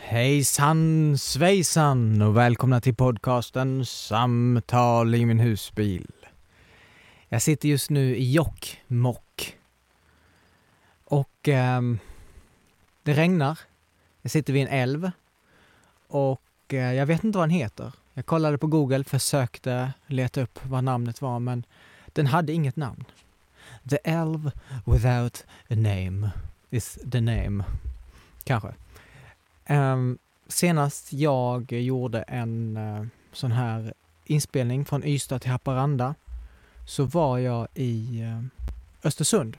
Hejsan svejsan och välkomna till podcasten Samtal i min husbil. Jag sitter just nu i Jokkmokk. Och eh, det regnar. Jag sitter vid en älv. Och eh, jag vet inte vad den heter. Jag kollade på Google, försökte leta upp vad namnet var, men den hade inget namn. The Elv without a name is the name. Kanske. Um, senast jag gjorde en uh, sån här inspelning från Ystad till Haparanda så var jag i uh, Östersund.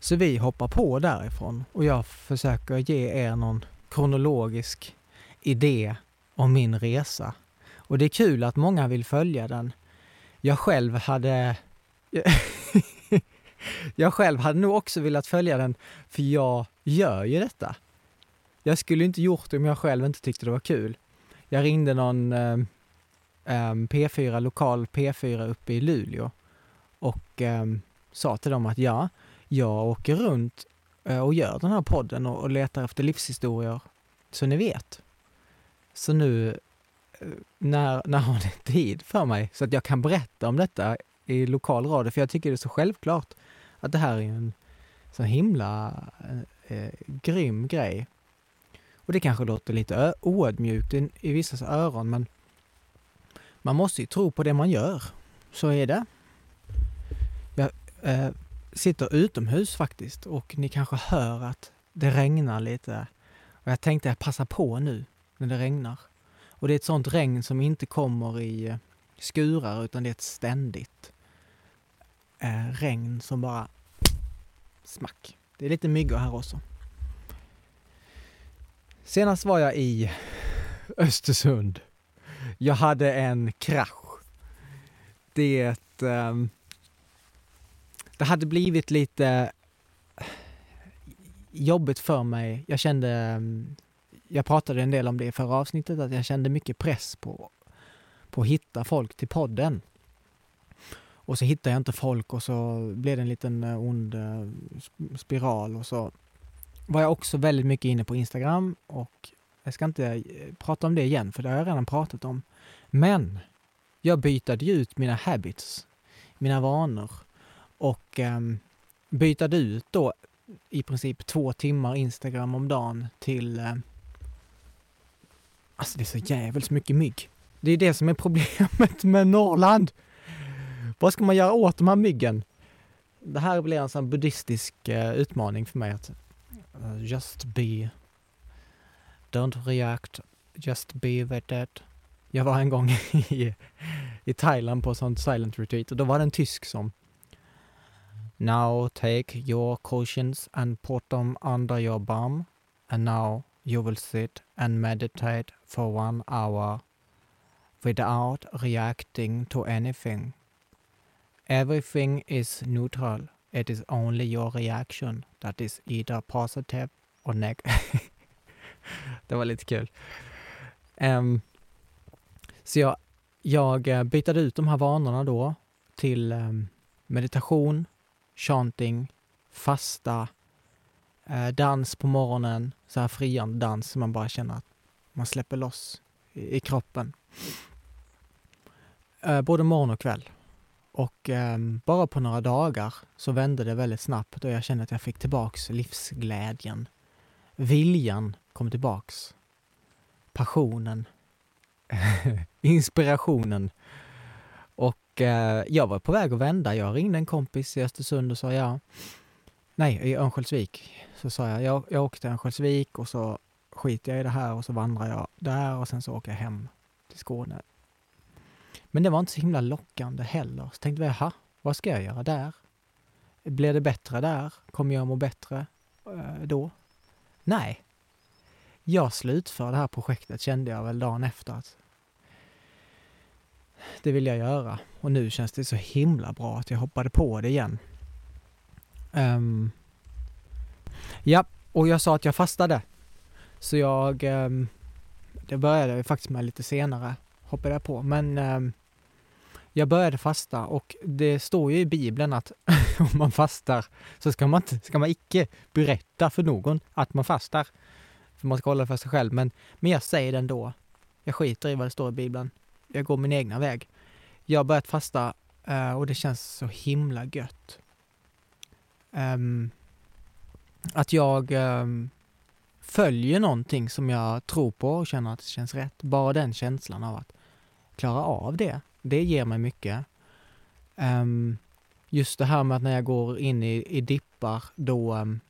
Så vi hoppar på därifrån och jag försöker ge er någon kronologisk idé om min resa. Och det är kul att många vill följa den. Jag själv hade jag själv hade nog också velat följa den, för jag gör ju detta. Jag skulle inte gjort det om jag själv inte tyckte det var kul. Jag ringde någon eh, ehm, P4, lokal P4 uppe i Luleå och eh, sa till dem att ja, jag åker runt eh, och gör den här podden och, och letar efter livshistorier, så ni vet. Så nu, eh, när, när har ni tid för mig så att jag kan berätta om detta i lokal radio? För jag tycker det är så självklart att det här är en så himla eh, eh grym grej. Och det kanske låter lite oödmjukt i, i vissas öron, men man måste ju tro på det man gör. Så är det. Jag eh, sitter utomhus faktiskt och ni kanske hör att det regnar lite. Och jag tänkte passa på nu när det regnar. Och det är ett sånt regn som inte kommer i eh, skurar utan det är ett ständigt eh, regn som bara smack. Det är lite myggor här också. Senast var jag i Östersund. Jag hade en krasch. Det, ehm, det hade blivit lite jobbigt för mig. Jag kände, ehm, jag pratade en del om det i förra avsnittet, att jag kände mycket press på, på att hitta folk till podden. Och så hittade jag inte folk och så blev det en liten eh, ond eh, spiral och så var jag också väldigt mycket inne på Instagram och jag ska inte eh, prata om det igen för det har jag redan pratat om. Men jag bytade ut mina habits, mina vanor och eh, bytade ut då i princip två timmar Instagram om dagen till... Eh, alltså det är så jävligt mycket mygg. Det är det som är problemet med Norrland. Vad ska man göra åt de här myggen? Det här blir en sån buddhistisk eh, utmaning för mig att uh, just be, don't react, just be with that. Jag var en gång i, i Thailand på sånt silent retreat och då var det en tysk som Now take your cushions and put them under your bum and now you will sit and meditate for one hour without reacting to anything. Everything is neutral. It is only your reaction that is either positive or negative. det var lite kul. Um, så jag, jag eh, bytte ut de här vanorna då till um, meditation, chanting, fasta, uh, dans på morgonen, så här friande dans som man bara känner att man släpper loss i, i kroppen. Uh, både morgon och kväll. Och eh, bara på några dagar så vände det väldigt snabbt och jag kände att jag fick tillbaks livsglädjen. Viljan kom tillbaks. Passionen. Inspirationen. Och eh, jag var på väg att vända. Jag ringde en kompis i Östersund och sa ja. Nej, i Örnsköldsvik. Så sa jag, jag, jag åker till Örnsköldsvik och så skiter jag i det här och så vandrar jag där och sen så åker jag hem till Skåne men det var inte så himla lockande heller. Så tänkte vi, jaha, vad ska jag göra där? Blir det bättre där? Kommer jag må bättre eh, då? Nej. Jag slutför det här projektet kände jag väl dagen efter att det vill jag göra. Och nu känns det så himla bra att jag hoppade på det igen. Um, ja, och jag sa att jag fastade. Så jag, um, det började jag faktiskt med lite senare, hoppade jag på. Men um, jag började fasta och det står ju i Bibeln att om man fastar så ska man, inte, ska man icke berätta för någon att man fastar. För man ska hålla det för sig själv. Men, men jag säger det ändå. Jag skiter i vad det står i Bibeln. Jag går min egna väg. Jag har börjat fasta eh, och det känns så himla gött. Um, att jag um, följer någonting som jag tror på och känner att det känns rätt. Bara den känslan av att klara av det, det ger mig mycket. Um, just det här med att när jag går in i, i dippar, då um,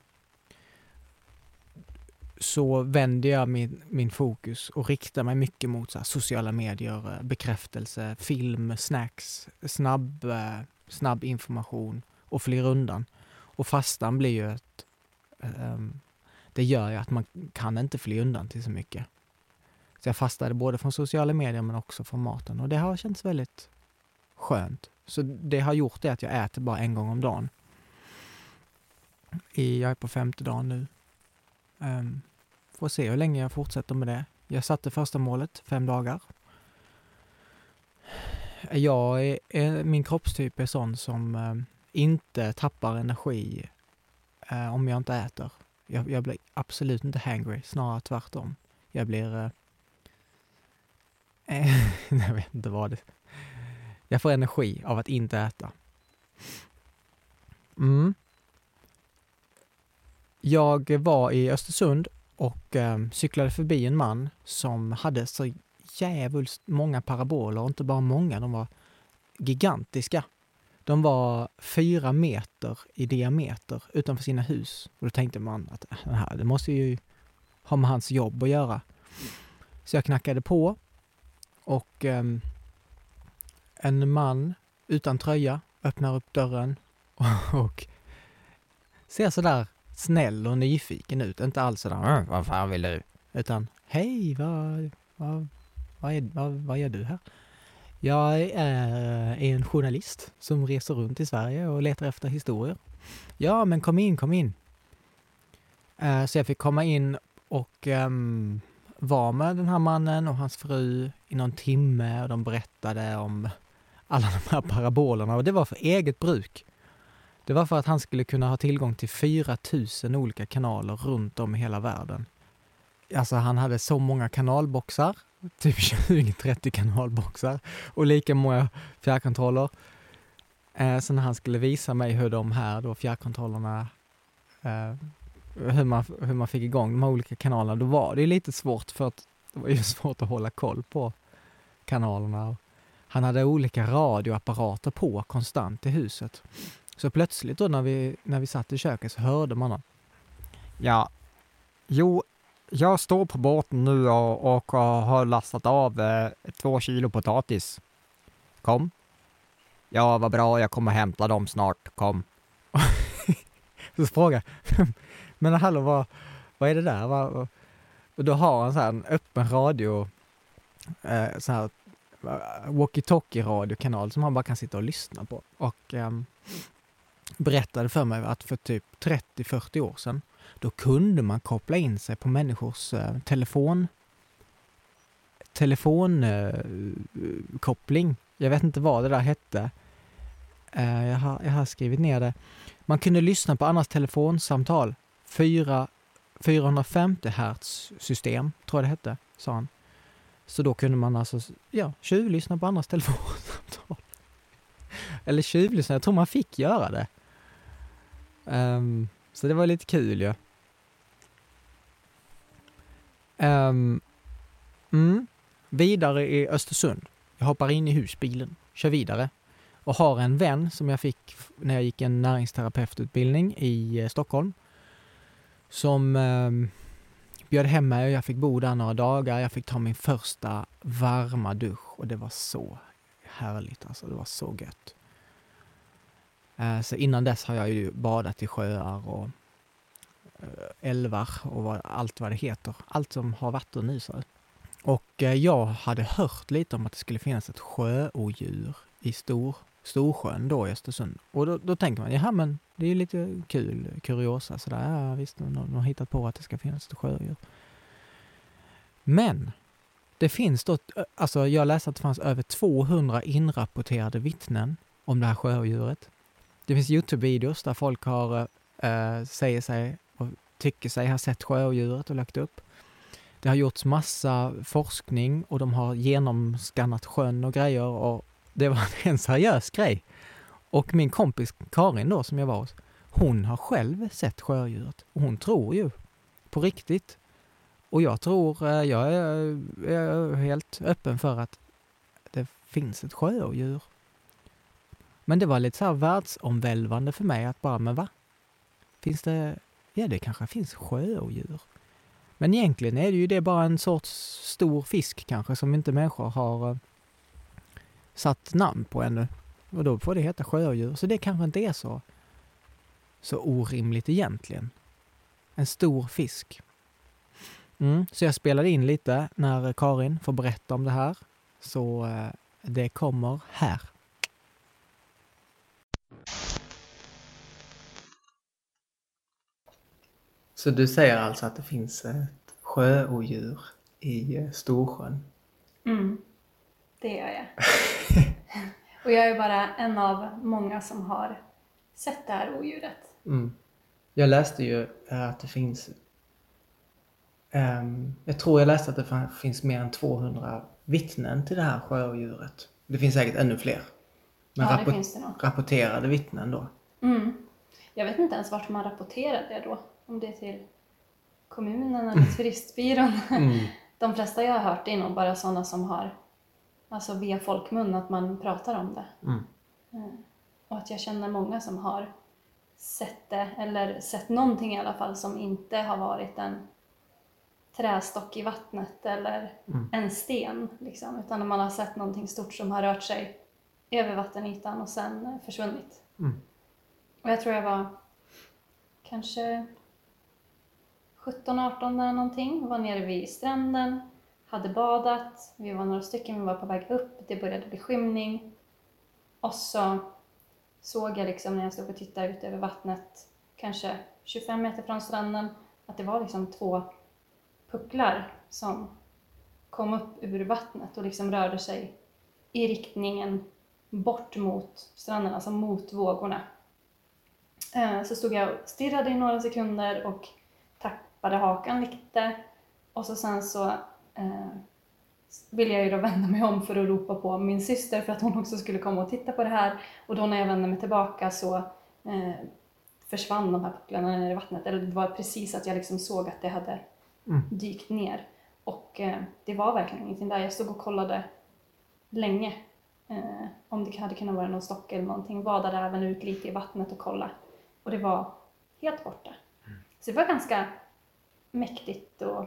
så vänder jag min, min fokus och riktar mig mycket mot så sociala medier, eh, bekräftelse, film, snacks, snabb, eh, snabb information och flyr undan. Och fastan blir ju ett... Um, det gör ju att man kan inte fly undan till så mycket. Så jag fastade både från sociala medier men också från maten och det har känts väldigt skönt. Så det har gjort det att jag äter bara en gång om dagen. I, jag är på femte dagen nu. Um, får se hur länge jag fortsätter med det. Jag satte första målet, fem dagar. Jag är, min kroppstyp är sån som um, inte tappar energi uh, om jag inte äter. Jag, jag, blir absolut inte hangry, snarare tvärtom. Jag blir uh, jag vet inte vad det Jag får energi av att inte äta. Mm. Jag var i Östersund och eh, cyklade förbi en man som hade så jävligt många paraboler, och inte bara många, de var gigantiska. De var fyra meter i diameter utanför sina hus. Och då tänkte man att äh, det här det måste ju ha med hans jobb att göra. Så jag knackade på och um, en man utan tröja öppnar upp dörren och, och ser sådär snäll och nyfiken ut. Inte alls sådär äh, vad fan vill du? Utan hej, vad, vad, vad, är, vad, vad gör du här? Jag är eh, en journalist som reser runt i Sverige och letar efter historier. Ja, men kom in, kom in. Eh, så jag fick komma in och um, var med den här mannen och hans fru i någon timme och de berättade om alla de här parabolerna och det var för eget bruk. Det var för att han skulle kunna ha tillgång till 4000 olika kanaler runt om i hela världen. Alltså han hade så många kanalboxar, typ 20-30 kanalboxar och lika många fjärrkontroller. Eh, så när han skulle visa mig hur de här då fjärrkontrollerna eh, hur man, hur man fick igång de här olika kanalerna, då var det lite svårt för att det var ju svårt att hålla koll på kanalerna. Han hade olika radioapparater på konstant i huset. Så plötsligt då när vi, när vi satt i köket så hörde man honom. Ja, jo, jag står på båten nu och, och har lastat av eh, två kilo potatis. Kom. Ja, vad bra, jag kommer hämta dem snart. Kom. så frågade men hallå, vad, vad är det där? Vad, och då har han så här en öppen radio, eh, så här eh, walkie-talkie radiokanal som han bara kan sitta och lyssna på. Och eh, berättade för mig att för typ 30-40 år sedan, då kunde man koppla in sig på människors eh, telefon telefonkoppling. Eh, jag vet inte vad det där hette. Eh, jag, har, jag har skrivit ner det. Man kunde lyssna på andras telefonsamtal 4, 450 hertz-system, tror jag det hette, sa han. Så då kunde man alltså, ja, tjuvlyssna på andras telefonsamtal. Eller tjuvlyssna, jag tror man fick göra det. Um, så det var lite kul ju. Ja. Um, mm. Vidare i Östersund. Jag hoppar in i husbilen, kör vidare och har en vän som jag fick när jag gick en näringsterapeututbildning i eh, Stockholm som eh, bjöd hem mig och jag fick bo där några dagar. Jag fick ta min första varma dusch och det var så härligt alltså. Det var så gött. Eh, så innan dess har jag ju badat i sjöar och eh, älvar och vad, allt vad det heter. Allt som har vatten i sig. Och eh, jag hade hört lite om att det skulle finnas ett sjöodjur i stor Storsjön då i Östersund. Och då, då tänker man, jaha men det är lite kul, kuriosa sådär. Ja visst, de, de har hittat på att det ska finnas ett sjödjur. Men Det finns då, alltså jag läste att det fanns över 200 inrapporterade vittnen om det här sjöodjuret. Det finns Youtube-videos där folk har, äh, säger sig och tycker sig ha sett sjöodjuret och lagt upp. Det har gjorts massa forskning och de har genomskannat sjön och grejer och det var en seriös grej. Och min kompis Karin då, som jag var hos, hon har själv sett sjödjuret och hon tror ju på riktigt. Och jag tror, eh, jag är, eh, är helt öppen för att det finns ett sjöodjur. Men det var lite så här världsomvälvande för mig att bara, men va? Finns det, ja det kanske finns sjöodjur. Men egentligen är det ju det bara en sorts stor fisk kanske som inte människor har uh, satt namn på ännu. Och då får det heta sjödjur. Så det kanske inte är så, så orimligt egentligen. En stor fisk. Mm, så jag spelade in lite när Karin får berätta om det här. Så uh, det kommer här. Så du säger alltså att det finns ett sjöodjur i eh, Storsjön? Mm, det gör jag. Och jag är bara en av många som har sett det här odjuret. Mm. Jag läste ju eh, att det finns um, Jag tror jag läste att det finns mer än 200 vittnen till det här sjöodjuret. Det finns säkert ännu fler. Men ja, det finns det nog. rapporterade vittnen då? Mm. Jag vet inte ens vart man rapporterar det då. Om det är till kommunen eller turistbyrån. Mm. De flesta jag har hört är nog bara sådana som har, alltså via folkmun, att man pratar om det. Mm. Eh, och att jag känner många som har sett det, eller sett någonting i alla fall som inte har varit en trästock i vattnet eller mm. en sten. Liksom, utan man har sett någonting stort som har rört sig över vattenytan och sen försvunnit. Mm. Och jag tror jag var kanske 17-18 där någonting, var nere vid stranden, hade badat, vi var några stycken, vi var på väg upp, det började bli skymning. Och så såg jag liksom när jag stod och tittade ut över vattnet, kanske 25 meter från stranden, att det var liksom två pucklar som kom upp ur vattnet och liksom rörde sig i riktningen bort mot stranden, alltså mot vågorna. Eh, så stod jag och stirrade i några sekunder och tappade hakan lite och så sen så eh, ville jag ju då vända mig om för att ropa på min syster för att hon också skulle komma och titta på det här och då när jag vände mig tillbaka så eh, försvann de här pucklarna ner i vattnet. Eller det var precis att jag liksom såg att det hade mm. dykt ner. Och eh, det var verkligen ingenting där. Jag stod och kollade länge eh, om det hade kunnat vara någon stock eller någonting. Vadade även ut lite i vattnet och kollade. Och det var helt borta. Mm. Så det var ganska mäktigt och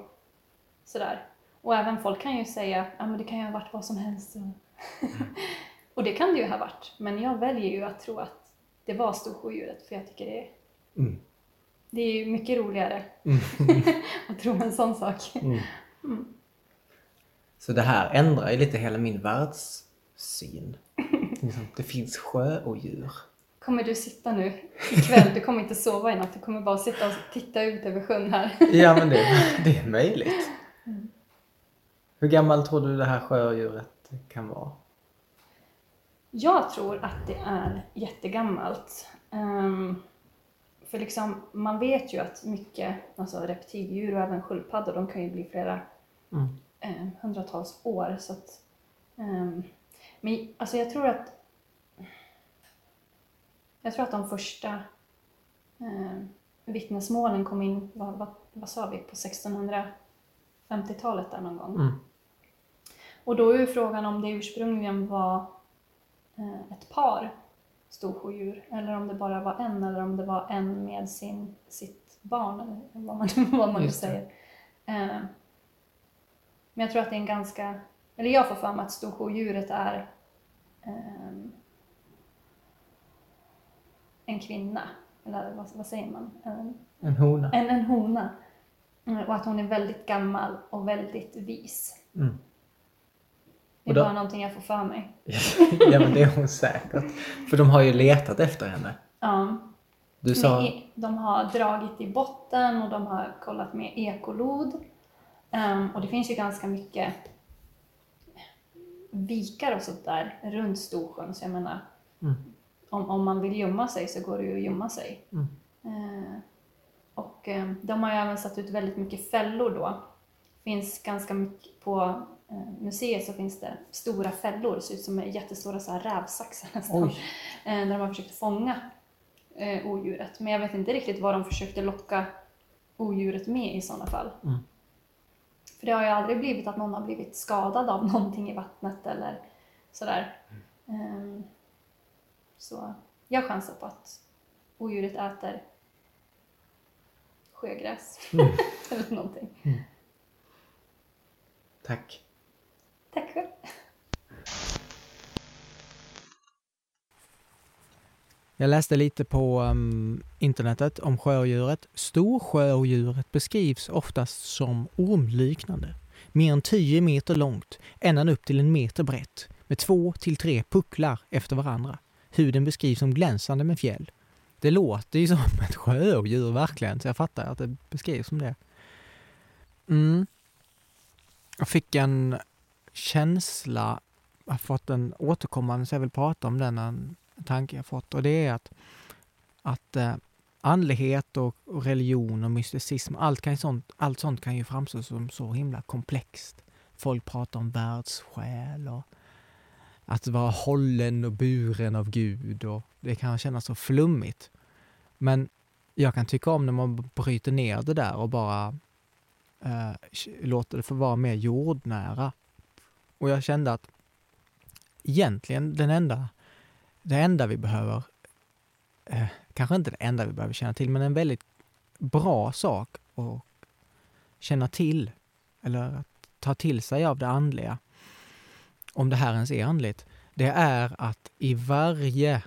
sådär. Och även folk kan ju säga att ah, det kan ju ha varit vad som helst. Mm. och det kan det ju ha varit. Men jag väljer ju att tro att det var Storsjöodjuret för jag tycker det är, mm. det är ju mycket roligare mm. att tro en sån sak. Mm. mm. Så det här ändrar ju lite hela min världssyn. Liksom, det finns sjöodjur kommer du sitta nu ikväll, du kommer inte sova i natt, du kommer bara sitta och titta ut över sjön här. ja, men det, det är möjligt. Mm. Hur gammal tror du det här sjödjuret kan vara? Jag tror att det är jättegammalt. Um, för liksom, man vet ju att mycket alltså reptildjur och även sköldpaddor, de kan ju bli flera mm. um, hundratals år. Så att, um, men alltså jag tror att jag tror att de första vittnesmålen kom in, vad, vad, vad sa vi, på 1650-talet där någon gång. Mm. Och då är ju frågan om det ursprungligen var eh, ett par storsjödjur eller om det bara var en eller om det var en med sin, sitt barn eller vad man, vad man nu säger. Eh, men jag tror att det är en ganska, eller jag får för mig att storsjödjuret är eh, en kvinna, eller vad, vad säger man? En, en hona. En, en hona. Mm, och att hon är väldigt gammal och väldigt vis. Mm. Det är då, bara någonting jag får för mig. ja men det är hon säkert. För de har ju letat efter henne. Ja. Du sa... De har dragit i botten och de har kollat med ekolod. Um, och det finns ju ganska mycket vikar och sånt där runt Storsjön. Så jag menar, Mm. om, om man vill gömma sig så går det ju att gömma sig. Mm. Eh, och eh, de har ju även satt ut väldigt mycket fällor då. finns ganska mycket på eh, museet så finns det stora fällor, ser ut som jättestora så här rävsaxar nästan. Eh, där de har försökt fånga eh, odjuret. Men jag vet inte riktigt vad de försökte locka odjuret med i sådana fall. Mm. För det har ju aldrig blivit att någon har blivit skadad av någonting i vattnet eller sådär. Ehm, så jag chansar på att odjuret äter sjögräs Mm. eller någonting. Tack. Tack själv. Jag läste lite på um, internetet om sjödjuret. Storsjöodjuret beskrivs oftast som ormliknande. Mer än 10 meter långt, ända upp till en meter brett, med två till tre pucklar efter varandra. Huden beskrivs som glänsande med fjäll. Det låter ju som ett sjöodjur verkligen, så jag fattar att det beskrivs som det. Mm. Jag fick en känsla, jag har fått en återkommande, så jag vill prata om den, en tanke jag fått och det är att, att eh, andlighet och, och religion och mysticism, allt, kan ju sånt, allt sånt kan ju framstå som så himla komplext. Folk pratar om världssjäl och att vara hållen och buren av Gud och det kan kännas så flummigt. Men jag kan tycka om när man bryter ner det där och bara eh, låter det få vara mer jordnära. Och jag kände att egentligen den enda det enda vi behöver, eh, kanske inte det enda vi behöver känna till, men en väldigt bra sak att känna till, eller att ta till sig av det andliga, om det här ens är andligt, det är att i varje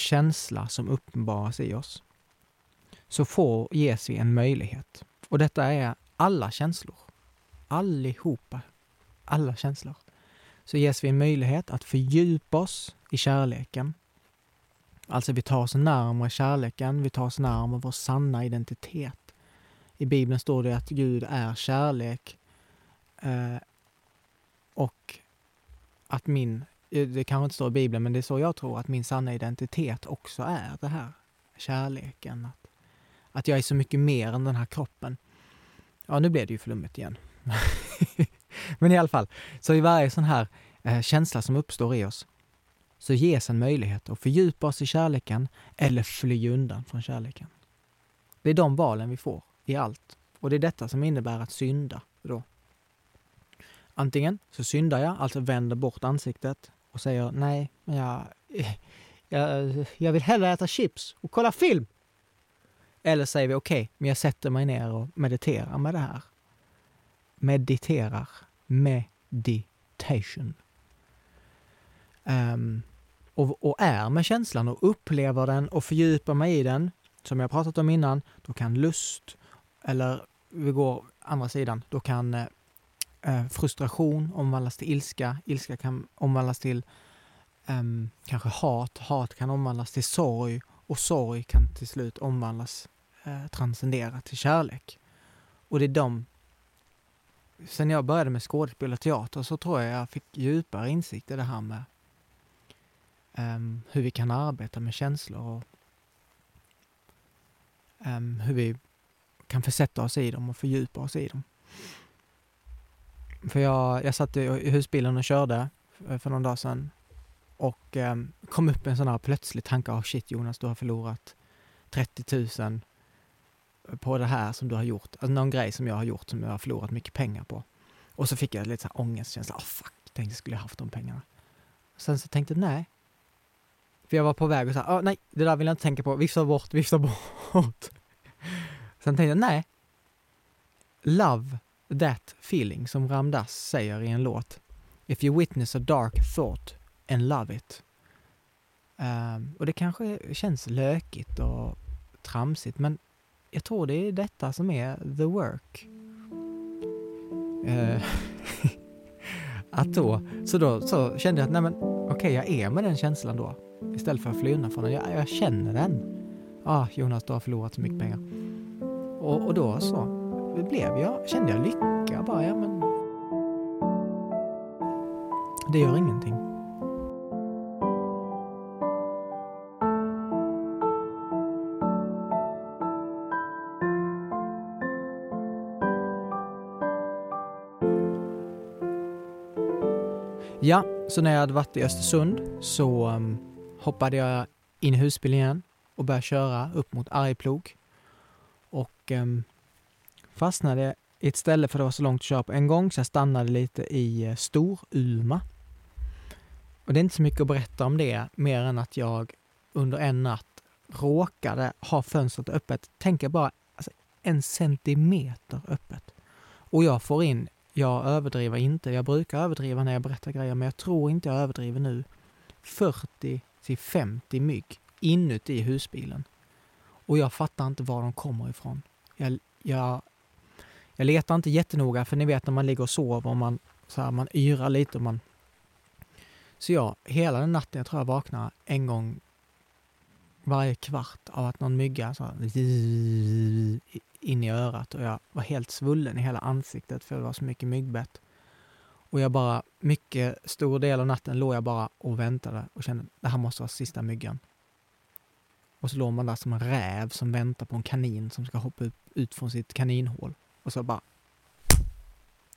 känsla som uppenbaras i oss, så får, ges vi en möjlighet. Och detta är alla känslor. Allihopa. Alla känslor. Så ges vi en möjlighet att fördjupa oss i kärleken. Alltså vi tar oss närmare kärleken, vi tar oss närmare vår sanna identitet. I Bibeln står det att Gud är kärlek eh, och att min, Eh, det kanske inte står i Bibeln, men det är så jag tror att min sanna identitet också är det här kärleken. Att, att jag är så mycket mer än den här kroppen. Ja, nu blev det ju flummigt igen. men i alla fall, så i varje sån här eh, känsla som uppstår i oss så ges en möjlighet att fördjupa oss i kärleken eller fly undan från kärleken. Det är de valen vi får i allt. Och det är detta som innebär att synda då. Antingen så syndar jag, alltså vänder bort ansiktet och säger nej, men jag, jag, jag vill hellre äta chips och kolla film. Eller säger vi okej, okay, men jag sätter mig ner och mediterar med det här. Mediterar. Meditation. Um, och, och, är med känslan och upplever den och fördjupar mig i den, som jag pratat om innan, då kan lust, eller vi går andra sidan, då kan eh, eh, frustration omvandlas till ilska, ilska kan omvandlas till eh, kanske hat, hat kan omvandlas till sorg och sorg kan till slut omvandlas, eh, transcendera till kärlek. Och det är de Sen jag började med skådespel och teater så tror jag jag fick djupare insikt i det här med um, hur vi kan arbeta med känslor och um, hur vi kan försätta oss i dem och fördjupa oss i dem. För jag, jag satt i husbilen och körde för någon dag sedan och eh, kom upp en sån här plötslig tanke, oh shit Jonas, du har förlorat 30 000 på det här som du har gjort, alltså någon grej som jag har gjort som jag har förlorat mycket pengar på. Och så fick jag lite så här ångestkänsla, oh fuck, tänkte skulle jag haft de pengarna. Sen så tänkte jag nej. För jag var på väg och sa, oh, nej, det där vill jag inte tänka på, vifta bort, vifta bort. Sen tänkte jag nej. Love that feeling, som Ramdas säger i en låt. If you witness a dark thought and love it. Um, och det kanske känns lökigt och tramsigt, men jag tror det är detta som är the work. Uh, att då, så då så kände jag att nej men okej, okay, jag är med den känslan då. Istället för att fly undan från den. Jag, jag känner den. Ah, Jonas, du har förlorat så mycket pengar. Och, och då så blev jag, kände jag lycka bara, ja men Det gör ingenting. Ja, så när jag hade varit i Östersund så um, hoppade jag in i husbilen igen och började köra upp mot Arjeplog. Och um, fastnade i ett ställe för det var så långt att köra på en gång så jag stannade lite i eh, Storuma. Och det är inte så mycket att berätta om det mer än att jag under en natt råkade ha fönstret öppet, tänker bara alltså, en centimeter öppet. Och jag får in jag överdriver inte. Jag brukar överdriva när jag berättar grejer, men jag tror inte jag överdriver nu. 40 till 50 mygg inuti husbilen. Och jag fattar inte var de kommer ifrån. Jag, jag, jag letar inte jättenoga, för ni vet när man ligger och sover och man, så här, man yrar lite och man... Så jag, hela den natten, jag tror jag vaknar en gång varje kvart av att någon mygga så här, in i örat och jag var helt svullen i hela ansiktet för det var så mycket myggbett. Och jag bara, mycket stor del av natten låg jag bara och väntade och kände det här måste vara sista myggan. Och så låg man där som en räv som väntar på en kanin som ska hoppa ut, ut från sitt kaninhål. Och så bara...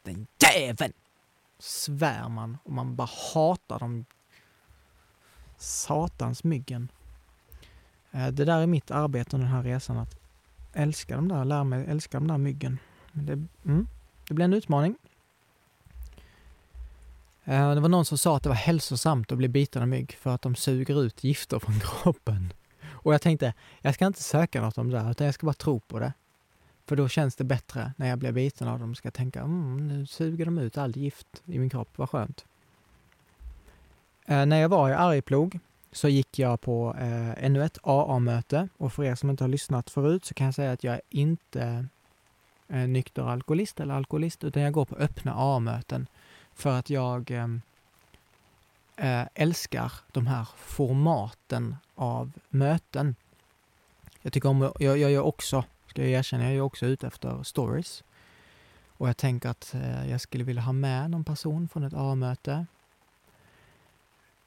Den jäveln! Svär man och man bara hatar dem. satans myggen. Eh, det där är mitt arbete under den här resan, att älska de där, lära mig älska de där myggen. Det, mm, det blir en utmaning. Eh, det var någon som sa att det var hälsosamt att bli biten av mygg för att de suger ut gifter från kroppen. Och jag tänkte, jag ska inte söka något om det där, utan jag ska bara tro på det. För då känns det bättre när jag blir biten av dem. Ska jag tänka, mm, nu suger de ut allt gift i min kropp, vad skönt. Eh, när jag var i Arjeplog så gick jag på eh, ännu ett AA-möte och för er som inte har lyssnat förut så kan jag säga att jag är inte eh, nykter alkoholist eller alkoholist utan jag går på öppna AA-möten för att jag eh, eh, älskar de här formaten av möten. Jag tycker om, jag, jag gör också, ska jag erkänna, jag är också ute efter stories. Och jag tänker att eh, jag skulle vilja ha med någon person från ett AA-möte. Um,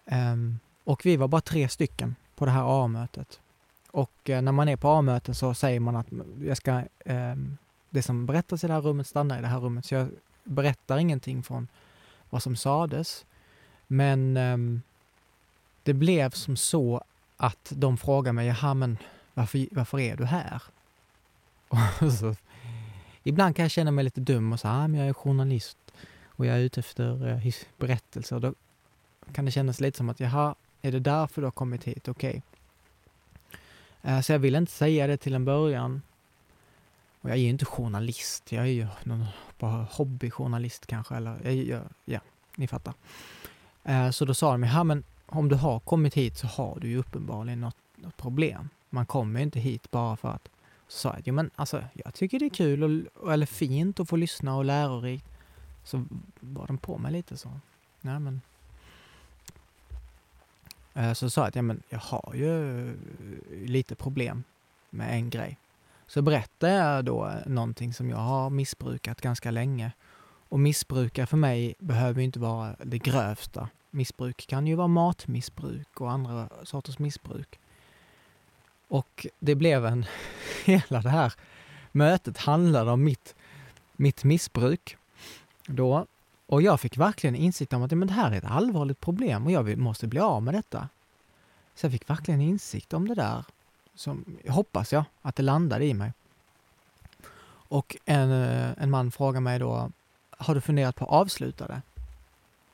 ehm, och vi var bara tre stycken på det här A-mötet. Och eh, när man är på A-möten så säger man att jag ska, eh, det som berättas i det här rummet stannar i det här rummet. Så jag berättar ingenting från vad som sades. Men eh, det blev som så att de frågade mig, jaha men varför, varför är du här? Så, ibland kan jag känna mig lite dum och säga, ah, men jag är journalist och jag är ute efter eh, berättelser. Då kan det kännas lite som att, jaha, är det därför du har kommit hit? Okej. Okay. Eh, så jag vill inte säga det till en början. Och jag är ju inte journalist. Jag är ju någon bara hobbyjournalist kanske. Eller, eh, jag, jag, ja, ni fattar. Eh, så då sa de, ja men om du har kommit hit så har du ju uppenbarligen något, något problem. Man kommer ju inte hit bara för att... Så sa jag, jo men alltså jag tycker det är kul och, eller fint att få lyssna och lärorikt. Så var de på mig lite så. Nej men eh, så sa jag att ja, men jag har ju eh, lite problem med en grej. Så berättade jag då eh, någonting som jag har missbrukat ganska länge. Och missbrukare för mig behöver inte vara det grövsta. Missbruk kan ju vara matmissbruk och andra sorters missbruk. Och det blev en... Hela det här mötet handlade om mitt, mitt missbruk. Då och jag fick verkligen insikt om att men det här är ett allvarligt problem och jag måste bli av med detta. Så jag fick verkligen insikt om det där. Som, hoppas jag att det landade i mig. Och en, eh, en man frågade mig då, har du funderat på att avsluta det?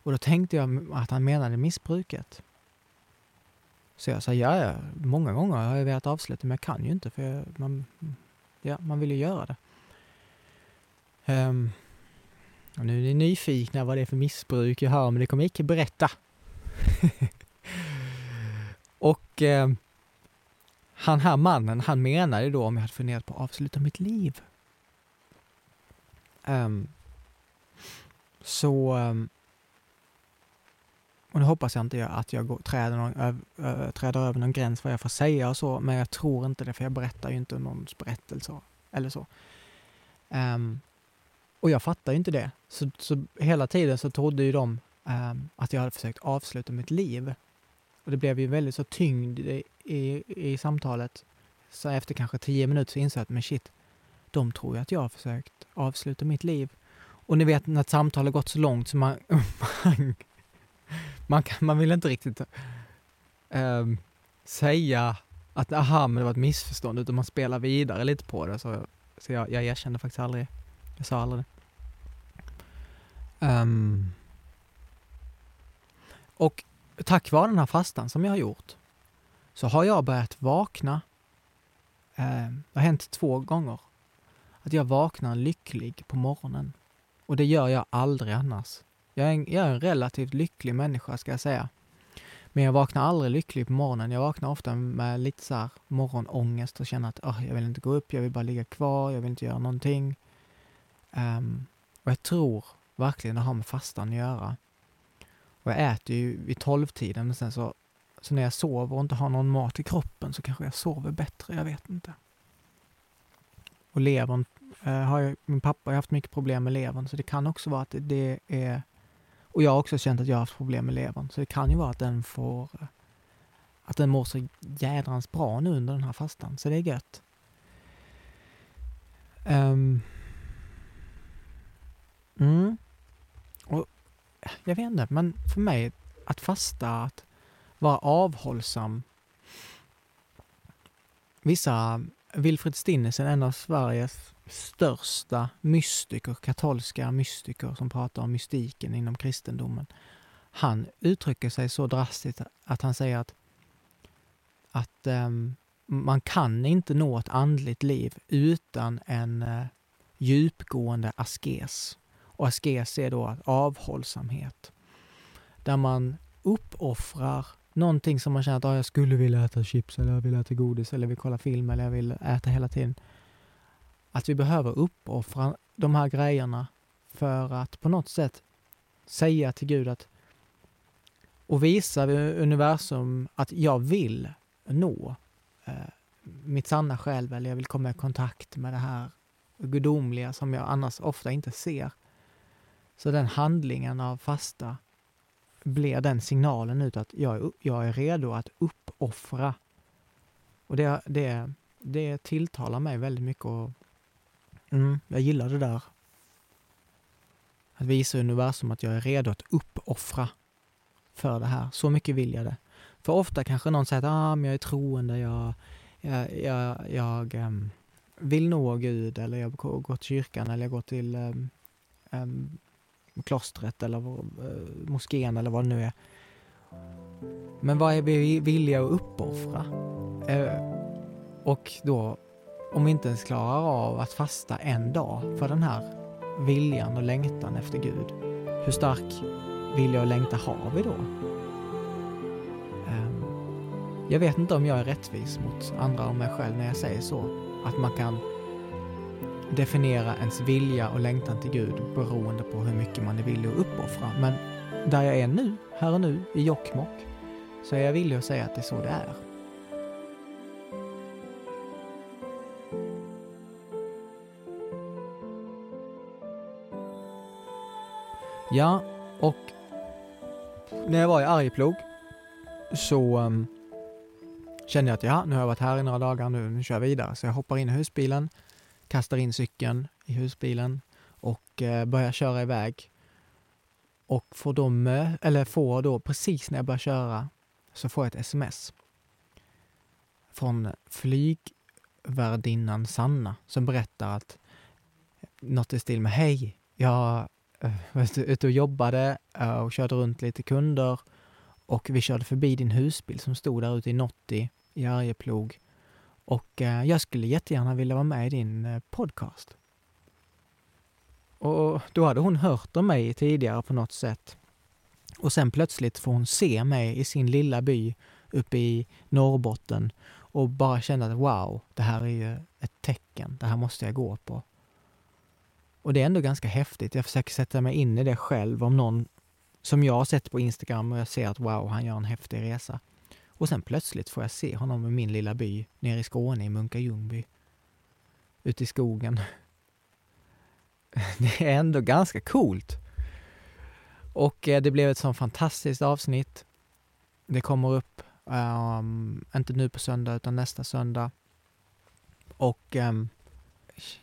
Och då tänkte jag att han menade missbruket. Så jag sa, ja, ja många gånger har jag velat avsluta men jag kan ju inte för jag, man, ja, man vill ju göra det. Um, och nu är ni nyfikna vad det är för missbruk jag har, men det kommer jag icke berätta. och eh, han här mannen, han menade då om jag hade funderat på att avsluta mitt liv. Um, så... Um, och nu hoppas jag inte att jag går, träder, någon, ö, ö, träder över någon gräns vad jag får säga och så, men jag tror inte det, för jag berättar ju inte någons berättelse eller så. Um, och jag fattar ju inte det. Så, så hela tiden så trodde ju de um, att jag hade försökt avsluta mitt liv. Och det blev ju väldigt så tyngd i, i, i samtalet. Så efter kanske tio minuter så insåg jag att men shit, de tror ju att jag har försökt avsluta mitt liv. Och ni vet när ett samtal har gått så långt så man, man, man, kan, man vill inte riktigt ehm, säga att aha, men det var ett missförstånd, utan man spelar vidare lite på det. Så, så jag, jag erkände faktiskt aldrig, jag sa aldrig det. Um, och tack vare den här fastan som jag har gjort så har jag börjat vakna. ehm, det har hänt två gånger. Att jag vaknar lycklig på morgonen. Och det gör jag aldrig annars. Jag är en, jag är en relativt lycklig människa ska jag säga. Men jag vaknar aldrig lycklig på morgonen. Jag vaknar ofta med lite så här morgonångest och känner att oh, jag vill inte gå upp, jag vill bara ligga kvar, jag vill inte göra någonting. Um, och jag tror verkligen det har med fastan att göra. Och jag äter ju vid tolvtiden men sen så, så när jag sover och inte har någon mat i kroppen så kanske jag sover bättre, jag vet inte. Och levern eh, har jag, min pappa har haft mycket problem med levern så det kan också vara att det, det är och jag har också känt att jag har haft problem med levern så det kan ju vara att den får eh, att den mår så jädrans bra nu under den här fastan så det är gött. Um, mm. Och eh, jag vet inte, men för mig att fasta, att vara avhållsam. Vissa, Wilfred Stinnesen, en av Sveriges största mystiker, katolska mystiker som pratar om mystiken inom kristendomen. Han uttrycker sig så drastiskt att han säger att, att um, man kan inte nå ett andligt liv utan en uh, djupgående askes. Och askes är då avhållsamhet. Där man uppoffrar någonting som man känner att ah, jag skulle vilja äta chips eller jag vill äta godis eller jag vill kolla film eller jag vill äta hela tiden. Att vi behöver uppoffra de här grejerna för att på något sätt säga till Gud att och visa universum att jag vill nå eh, mitt sanna själv eller jag vill komma i kontakt med det här gudomliga som jag annars ofta inte ser. Så den handlingen av fasta blir den signalen ut att jag, jag är redo att uppoffra. Och det, det, det tilltalar mig väldigt mycket och mm, jag gillar det där. Att visa universum att jag är redo att uppoffra för det här. Så mycket vill jag det. För ofta kanske någon säger att ah, men jag är troende, jag, jag, jag, jag um, vill nå Gud eller jag går till kyrkan eller jag går till um, um, klostret eller eh, moskén eller vad det nu är. Men vad är vi villiga att uppoffra? Eh, och då, om vi inte ens klarar av att fasta en dag för den här viljan och längtan efter Gud, hur stark vilja och längtan har vi då? Ehm, jag vet inte om jag är rättvis mot andra och mig själv när jag säger så. Att man kan definiera ens vilja och längtan till Gud beroende på hur mycket man är villig att uppoffra. Men där jag är nu, här och nu, i Jokkmokk, så är jag villig att säga att det är så det är. Ja, och när jag var i Arjeplog så um, kände jag att ja, nu har jag varit här i några dagar, nu, nu kör jag vidare. Så jag hoppar in i husbilen, kastar in cykeln i husbilen och eh, börjar köra iväg. Och får då, eller får då precis när jag börjar köra så får jag ett sms från flygvärdinnan Sanna som berättar att något i stil med Hej, jag eh, var ute och jobbade eh, och körde runt lite kunder och vi körde förbi din husbil som stod där ute i Notti i Arjeplog och eh, jag skulle jättegärna vilja vara med i din eh, podcast. Och då hade hon hört om mig tidigare på något sätt. Och sen plötsligt får hon se mig i sin lilla by uppe i Norrbotten och bara känna att wow, det här är ju ett tecken, det här måste jag gå på. Och det är ändå ganska häftigt. Jag försöker sätta mig in i det själv om någon som jag har sett på Instagram och jag ser att wow, han gör en häftig resa. Och sen plötsligt får jag se honom i min lilla by nere i Skåne, i Munka Ljungby. Ute i skogen. Det är ändå ganska coolt. Och eh, det blev ett sånt fantastiskt avsnitt. Det kommer upp, um, inte nu på söndag utan nästa söndag. Och um,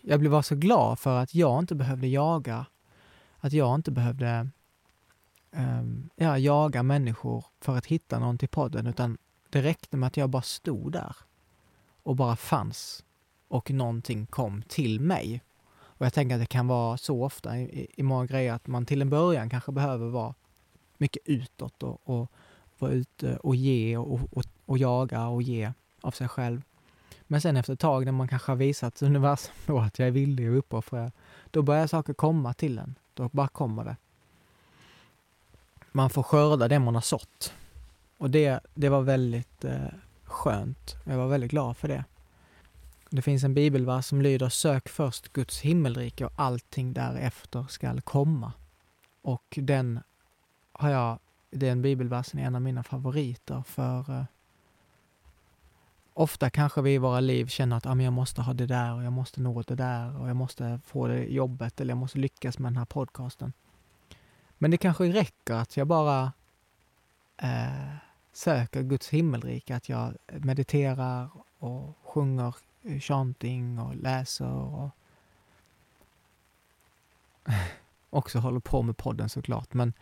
jag blev bara så glad för att jag inte behövde jaga. Att jag inte behövde um, ja, jaga människor för att hitta någon till podden utan det räckte med att jag bara stod där och bara fanns och någonting kom till mig. Och jag tänker att det kan vara så ofta i, i många grejer att man till en början kanske behöver vara mycket utåt och, och vara ute och ge och, och, och jaga och ge av sig själv. Men sen efter ett tag när man kanske har visat universum då att jag är villig att uppoffra, då börjar saker komma till en. Då bara kommer det. Man får skörda det man har sått. Och det, det var väldigt eh, skönt. Jag var väldigt glad för det. Det finns en bibelvers som lyder Sök först Guds himmelrike och allting därefter skall komma. Och den har jag, den bibelversen är en av mina favoriter för eh, ofta kanske vi i våra liv känner att ah, men jag måste ha det där och jag måste nå det där och jag måste få det jobbet eller jag måste lyckas med den här podcasten. Men det kanske räcker att jag bara eh, söker Guds himmelrike, att jag mediterar och sjunger eh, chanting och läser och också håller på med podden såklart, men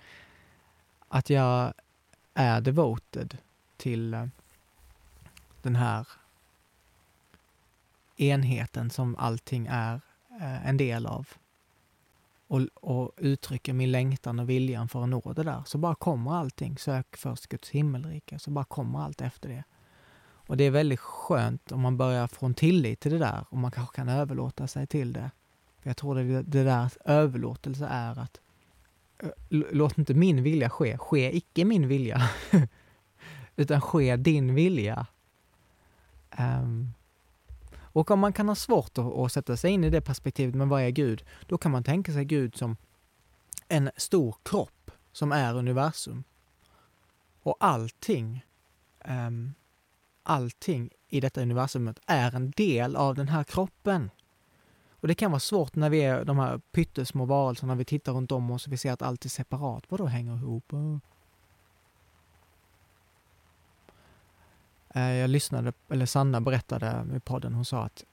att jag är devoted till eh, den här enheten som allting är eh, en del av och, och uttrycker min längtan och viljan för att nå det där, så bara kommer allting. Sök först Guds himmelrike, så bara kommer allt efter det. Och det är väldigt skönt om man börjar få en tillit till det där och man kanske kan överlåta sig till det. För jag tror det, det där överlåtelse är att låt inte min vilja ske, ske icke min vilja. Utan ske din vilja. Um, och om man kan ha svårt att, att, sätta sig in i det perspektivet, men vad är Gud? Då kan man tänka sig Gud som en stor kropp som är universum. Och allting um, allting i detta universumet är en del av den här kroppen. Och det kan vara svårt när vi är de här pyttesmå varelserna, när vi tittar runt om oss och vi ser att allt är separat. Vad då hänger ihop? Eh, jag lyssnade, eller Sanna berättade i podden, hon sa att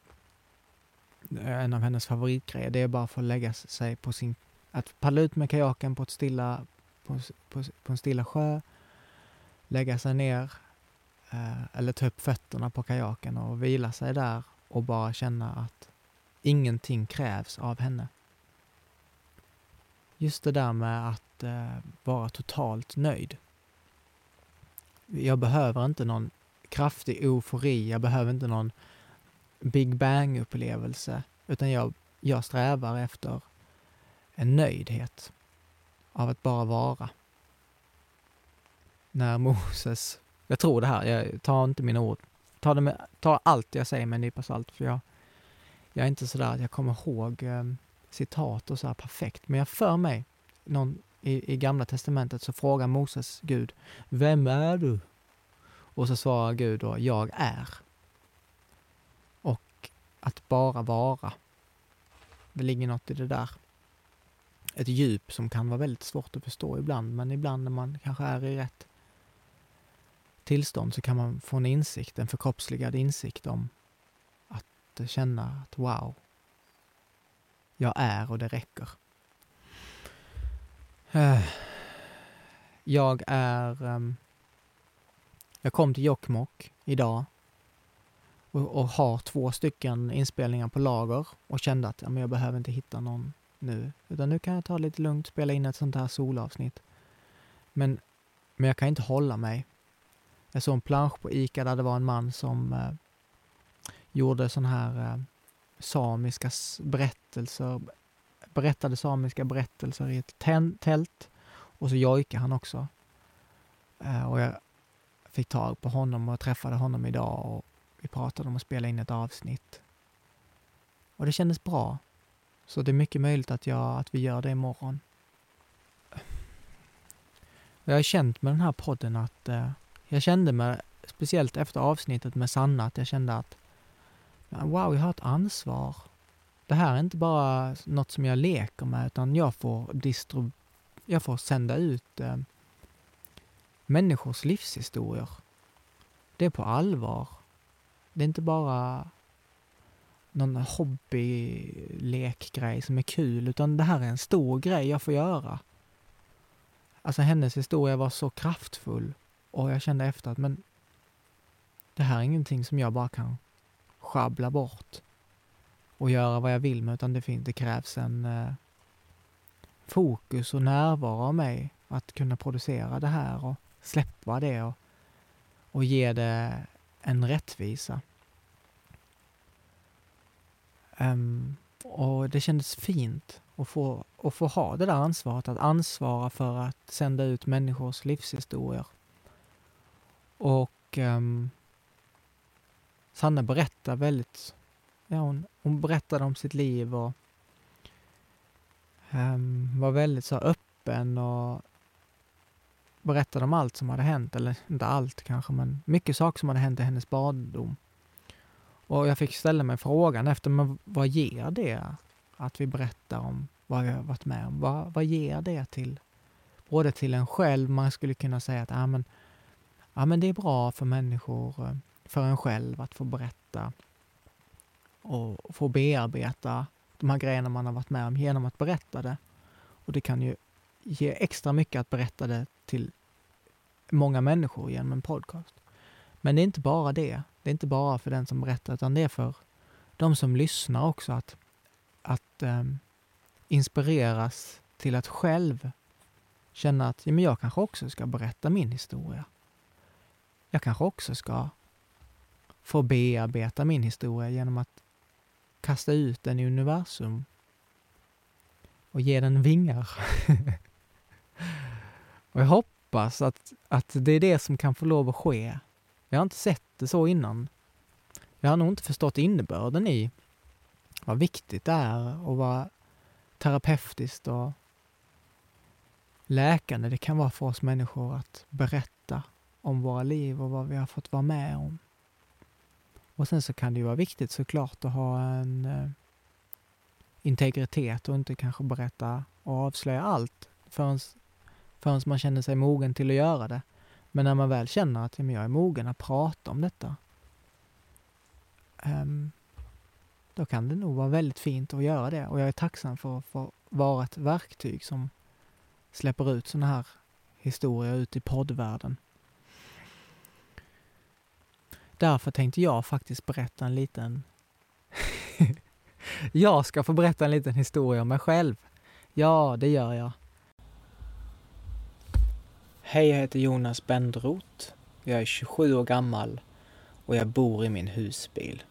eh, en av hennes favoritgrejer, det är bara för att lägga sig på sin, att paddla ut med kajaken på ett stilla, på, på, på en stilla sjö, lägga sig ner, Eh, eller ta upp fötterna på kajaken och vila sig där och bara känna att ingenting krävs av henne. Just det där med att eh, vara totalt nöjd. Jag behöver inte någon kraftig eufori, jag behöver inte någon Big Bang-upplevelse, utan jag, jag strävar efter en nöjdhet av att bara vara. När Moses jag tror det här, jag tar inte mina ord. Ta, det med, ta allt jag säger med en nypa salt, för jag, jag är inte sådär att jag kommer ihåg eh, citat och så här perfekt. Men jag för mig, någon, i, i gamla testamentet så frågar Moses Gud, Vem är du? Och så svarar Gud då, Jag är. Och att bara vara. Det ligger något i det där. Ett djup som kan vara väldigt svårt att förstå ibland, men ibland när man kanske är i rätt tillstånd så kan man få en insikt, en förkroppsligad insikt om att känna att wow, jag är och det räcker. Eh, jag är... um, jag kom till Jokkmokk idag och, och, har två stycken inspelningar på lager och kände att ja, men jag behöver inte hitta någon nu, utan nu kan jag ta det lite lugnt, spela in ett sånt här solavsnitt. Men, men jag kan inte hålla mig jag såg en plansch på ICA där det var en man som eh, gjorde sån här eh, samiska berättelser, berättade samiska berättelser i ett tält och så jojkade han också. Eh, och jag fick tag på honom och träffade honom idag och vi pratade om att spela in ett avsnitt. Och det kändes bra. Så det är mycket möjligt att, jag, att vi gör det imorgon. Jag har känt med den här podden att eh, jag kände mig, speciellt efter avsnittet med Sanna, att jag kände att wow, jag har ett ansvar. Det här är inte bara något som jag leker med, utan jag får, distru jag får sända ut eh, människors livshistorier. Det är på allvar. Det är inte bara någon hobbylekgrej som är kul, utan det här är en stor grej jag får göra. Alltså hennes historia var så kraftfull och jag kände efter att men det här är ingenting som jag bara kan schabbla bort och göra vad jag vill med, utan det, finns, det krävs en eh, fokus och närvaro av mig att kunna producera det här och släppa det och, och ge det en rättvisa. Um, och det kändes fint att få, att få ha det där ansvaret, att ansvara för att sända ut människors livshistorier. Och um, Sanna berättar väldigt, ja hon, hon berättade om sitt liv och um, var väldigt så öppen och berättade om allt som hade hänt, eller inte allt kanske, men mycket saker som hade hänt i hennes barndom. Och jag fick ställa mig frågan efter, men vad ger det att vi berättar om vad vi har varit med om? Vad, vad ger det till, både till en själv, man skulle kunna säga att ah, men, ah, men det är bra för människor, eh, för en själv att få berätta och få bearbeta de här grejerna man har varit med om genom att berätta det. Och det kan ju ge extra mycket att berätta det till många människor genom en podcast. Men det är inte bara det. Det är inte bara för den som berättar, utan det är för de som lyssnar också att, att um, inspireras till att själv känna att ja, men jag kanske också ska berätta min historia. Jag kanske också ska få bearbeta min historia genom att kasta ut den i universum och ge den vingar. och jag hoppas att, att det är det som kan få lov att ske. Jag har inte sett det så innan. Jag har nog inte förstått innebörden i vad viktigt det är och vad terapeutiskt och läkande det kan vara för oss människor att berätta om våra liv och vad vi har fått vara med om. Och sen så kan det ju vara viktigt såklart att ha en eh, integritet och inte kanske berätta och avslöja allt förrän, förrän man känner sig mogen till att göra det. Men när man väl känner att jag är mogen att prata om detta, ehm, då kan det nog vara väldigt fint att göra det. Och jag är tacksam för att få vara ett verktyg som släpper ut sådana här historier ut i poddvärlden. Därför tänkte jag faktiskt berätta en liten... jag ska få berätta en liten historia om mig själv. Ja, det gör jag. Hej, jag heter Jonas Bendroth. Jag är 27 år gammal och jag bor i min husbil.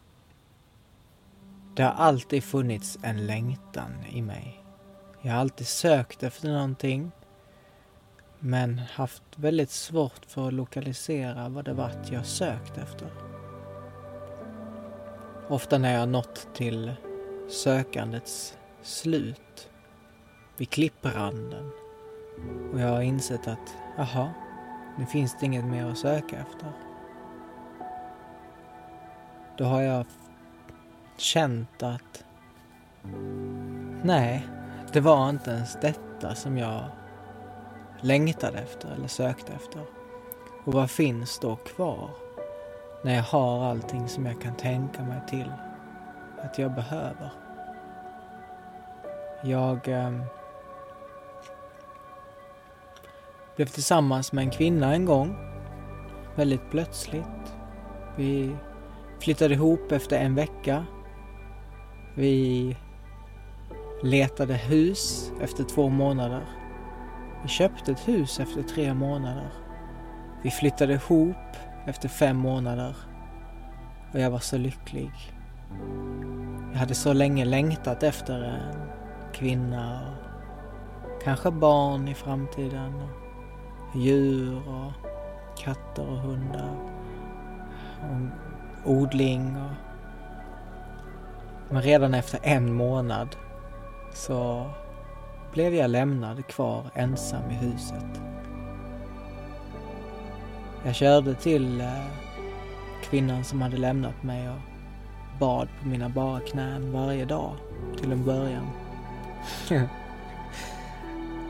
Det har alltid funnits en längtan i mig. Jag har alltid sökt efter någonting men haft väldigt svårt för att lokalisera vad det varit jag sökt efter. Ofta när jag nått till sökandets slut, vid klippranden, och jag har insett att, jaha, nu finns det inget mer att söka efter. Då har jag känt att, nej, det var inte ens detta som jag längtade efter eller sökte efter. Och vad finns då kvar när jag har allting som jag kan tänka mig till att jag behöver? Jag eh, blev tillsammans med en kvinna en gång. Väldigt plötsligt. Vi flyttade ihop efter en vecka. Vi letade hus efter två månader. Vi köpte ett hus efter tre månader. Vi flyttade ihop efter fem månader. Och jag var så lycklig. Jag hade så länge längtat efter en kvinna och kanske barn i framtiden. Djur och katter och hundar. Och odling och... Men redan efter en månad så blev jag lämnad kvar ensam i huset. Jag körde till eh, kvinnan som hade lämnat mig och bad på mina bara knän varje dag till en början.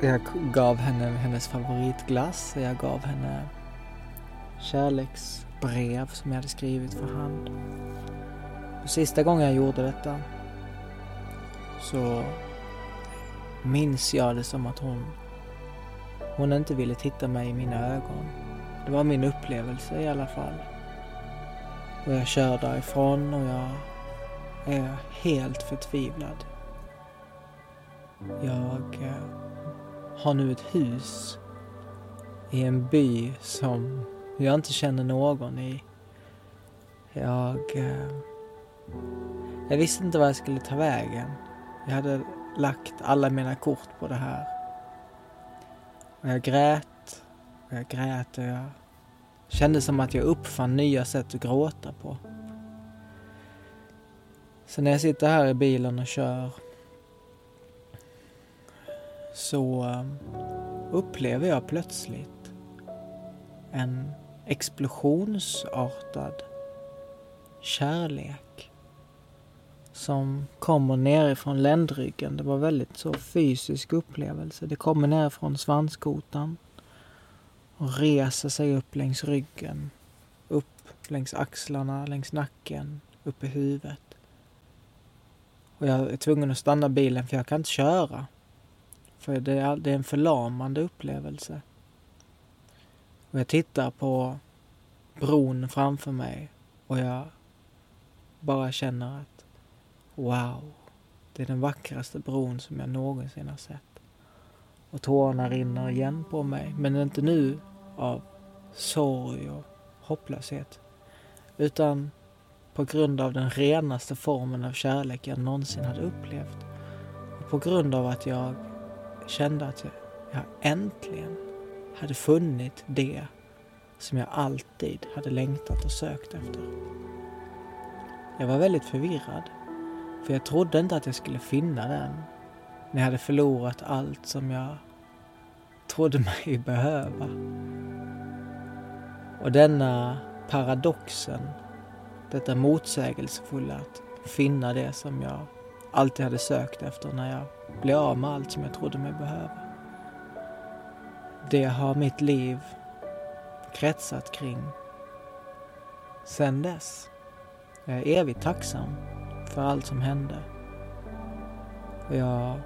Jag gav henne hennes favoritglass och jag gav henne kärleksbrev som jag hade skrivit för hand. Och sista gången jag gjorde detta så minns jag det som att hon, hon inte ville titta mig i mina ögon. Det var min upplevelse i alla fall. Och jag kör därifrån och jag är helt förtvivlad. Jag eh, har nu ett hus i en by som jag inte känner någon i. Jag... Eh, jag visste inte vad jag skulle ta vägen. Jag hade lagt alla mina kort på det här. Och jag grät och jag grät och jag kände som att jag uppfann nya sätt att gråta på. Så när jag sitter här i bilen och kör så um, upplever jag plötsligt en explosionsartad kärlek som kommer nerifrån ländryggen. Det var väldigt så fysisk upplevelse. Det kommer nerifrån svanskotan och reser sig upp längs ryggen, upp längs axlarna, längs nacken, upp i huvudet. Och jag är tvungen att stanna bilen för jag kan inte köra. För det är, det är en förlamande upplevelse. Och jag tittar på bron framför mig och jag bara känner att wow, det är den vackraste bron som jag någonsin har sett. Och tårarna rinner igen på mig, men inte nu av sorg och hopplöshet, utan på grund av den renaste formen av kärlek jag någonsin hade upplevt. Och på grund av att jag kände att jag, jag äntligen hade funnit det som jag alltid hade längtat och sökt efter. Jag var väldigt förvirrad, för jag trodde inte att jag skulle finna den när jag hade förlorat allt som jag trodde mig behöva. Och denna paradoxen, detta motsägelsefulla att finna det som jag alltid hade sökt efter när jag bli av med allt som jag trodde mig behöva. Det har mitt liv kretsat kring sen dess. Jag är evigt tacksam för allt som hände. Och jag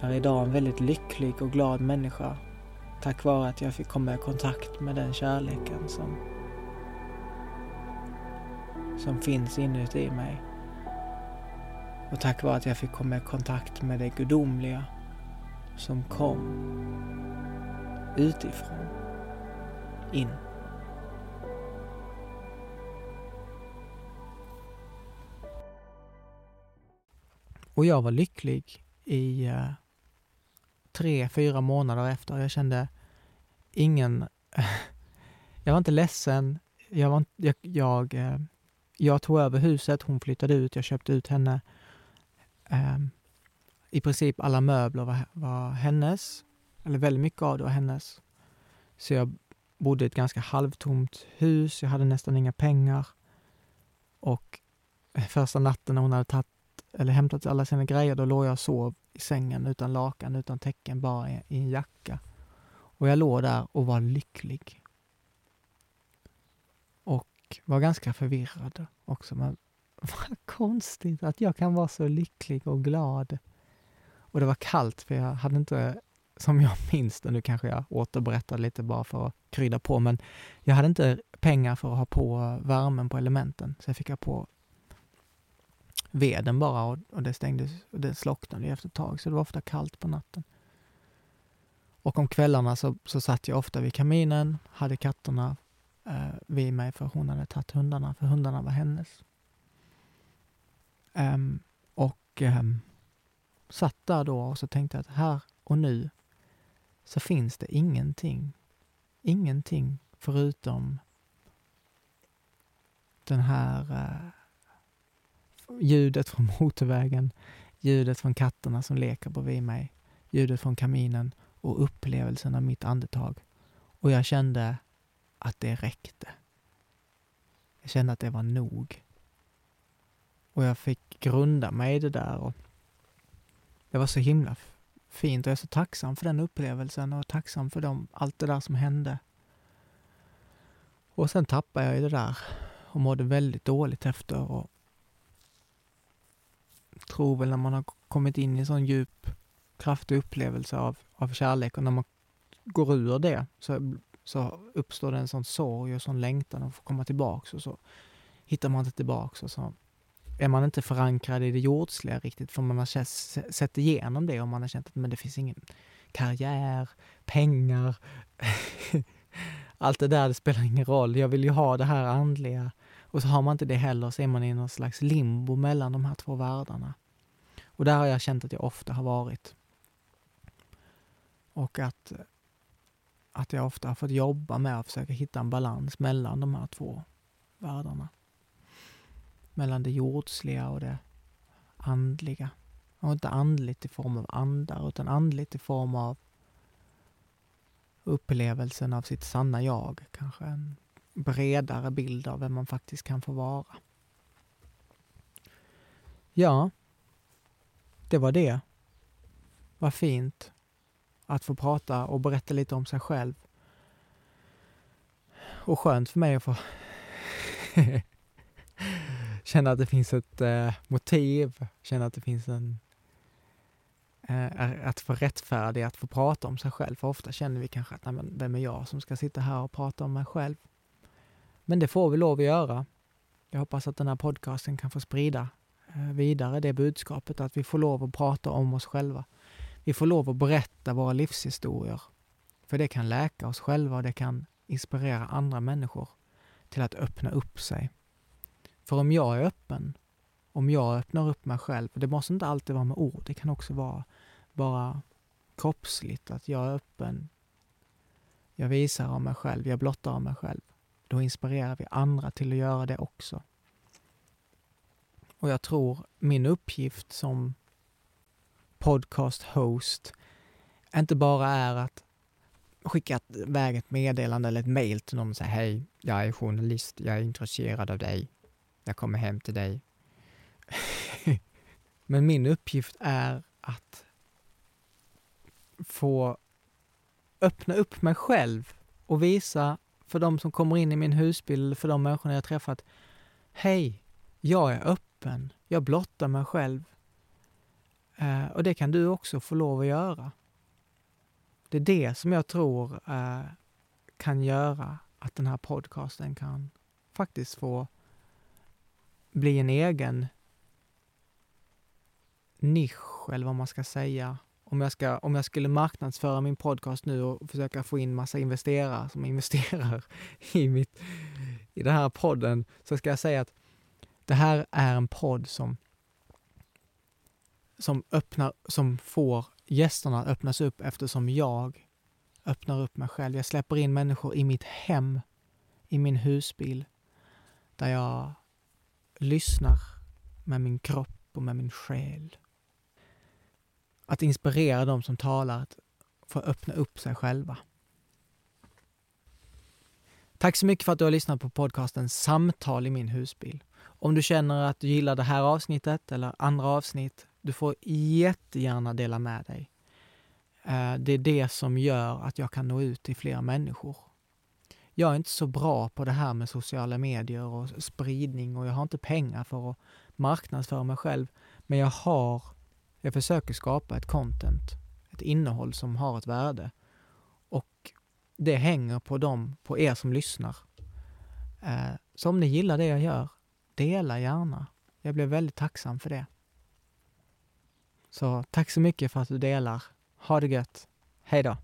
är idag en väldigt lycklig och glad människa tack vare att jag fick komma i kontakt med den kärleken som, som finns inuti mig. Och tack vare att jag fick komma i kontakt med det gudomliga som kom utifrån in. Och jag var lycklig i uh, tre, fyra månader efter. Jag kände ingen... jag var inte ledsen. Jag, var, jag, jag, uh, jag tog över huset, hon flyttade ut, jag köpte ut henne. Eh, I princip alla möbler var, var hennes, eller väldigt mycket av det var hennes. Så jag bodde i ett ganska halvtomt hus, jag hade nästan inga pengar. Och första natten när hon hade tagit, eller hämtat alla sina grejer, då låg jag och sov i sängen utan lakan, utan täcken, bara i, i en jacka. Och jag låg där och var lycklig. Och var ganska förvirrad också. Men vad konstigt att jag kan vara så lycklig och glad. Och det var kallt för jag hade inte som jag minns det, nu kanske jag återberättar lite bara för att krydda på, men jag hade inte pengar för att ha på värmen på elementen, så jag fick ha på veden bara och, och det stängdes, och det slocknade efter ett tag, så det var ofta kallt på natten. Och om kvällarna så, så satt jag ofta vid kaminen, hade katterna eh, vid mig för hon hade tagit hundarna, för hundarna var hennes. Um, och um, satt där då och så tänkte jag att här och nu så finns det ingenting, ingenting förutom den här uh, ljudet från motorvägen, ljudet från katterna som leker bredvid mig, ljudet från kaminen och upplevelsen av mitt andetag. Och jag kände att det räckte. Jag kände att det var nog. Och jag fick grunda mig i det där och det var så himla fint och jag är så tacksam för den upplevelsen och tacksam för dem, allt det där som hände. Och sen tappade jag ju det där och mådde väldigt dåligt efter och tror väl när man har kommit in i en sån djup, kraftig upplevelse av, av kärlek och när man går ur det så, så uppstår det en sån sorg och sån längtan att få komma tillbaks och så hittar man inte tillbaks och så är man inte förankrad i det jordsliga riktigt för man har sett igenom det och man har känt att men det finns ingen karriär, pengar, allt det där det spelar ingen roll. Jag vill ju ha det här andliga och så har man inte det heller så är man i någon slags limbo mellan de här två världarna. Och där har jag känt att jag ofta har varit. Och att, att jag ofta har fått jobba med att försöka hitta en balans mellan de här två världarna mellan det jordsliga och det andliga. Och inte andligt i form av andar, utan andligt i form av upplevelsen av sitt sanna jag. Kanske en bredare bild av vem man faktiskt kan få vara. Ja, det var det. Vad fint att få prata och berätta lite om sig själv. Och skönt för mig att få känna att det finns ett eh, motiv, känna att det finns en eh, att få rättfärdiga, att få prata om sig själv. För ofta känner vi kanske att, nej, men vem är jag som ska sitta här och prata om mig själv? Men det får vi lov att göra. Jag hoppas att den här podcasten kan få sprida eh, vidare det budskapet att vi får lov att prata om oss själva. Vi får lov att berätta våra livshistorier. För det kan läka oss själva och det kan inspirera andra människor till att öppna upp sig för om jag är öppen, om jag öppnar upp mig själv, och det måste inte alltid vara med ord, det kan också vara bara kroppsligt, att jag är öppen, jag visar av mig själv, jag blottar av mig själv. Då inspirerar vi andra till att göra det också. Och jag tror min uppgift som podcast host inte bara är att skicka iväg ett meddelande eller ett mail till någon och säga hej, jag är journalist, jag är intresserad av dig, jag kommer hem till dig. Men min uppgift är att få öppna upp mig själv och visa för de som kommer in i min husbil, för de människorna jag träffat. Hej, jag är öppen. Jag blottar mig själv. Eh, och det kan du också få lov att göra. Det är det som jag tror eh, kan göra att den här podcasten kan faktiskt få bli en egen nisch, eller vad man ska säga. Om jag, ska, om jag skulle marknadsföra min podcast nu och försöka få in massa investerare som investerar i, mitt, i den här podden, så ska jag säga att det här är en podd som, som, öppnar, som får gästerna att öppnas upp eftersom jag öppnar upp mig själv. Jag släpper in människor i mitt hem, i min husbil, där jag lyssnar med min kropp och med min själ. Att inspirera de som talar att få öppna upp sig själva. Tack så mycket för att du har lyssnat på podcasten Samtal i min husbil. Om du känner att du gillar det här avsnittet eller andra avsnitt, du får jättegärna dela med dig. Eh, det är det som gör att jag kan nå ut till fler människor jag är inte så bra på det här med sociala medier och spridning och jag har inte pengar för att marknadsföra mig själv. Men jag har, jag försöker skapa ett content, ett innehåll som har ett värde. Och det hänger på dem, på er som lyssnar. Eh, så om ni gillar det jag gör, dela gärna. Jag blir väldigt tacksam för det. Så tack så mycket för att du delar. Ha det gött. Hej då!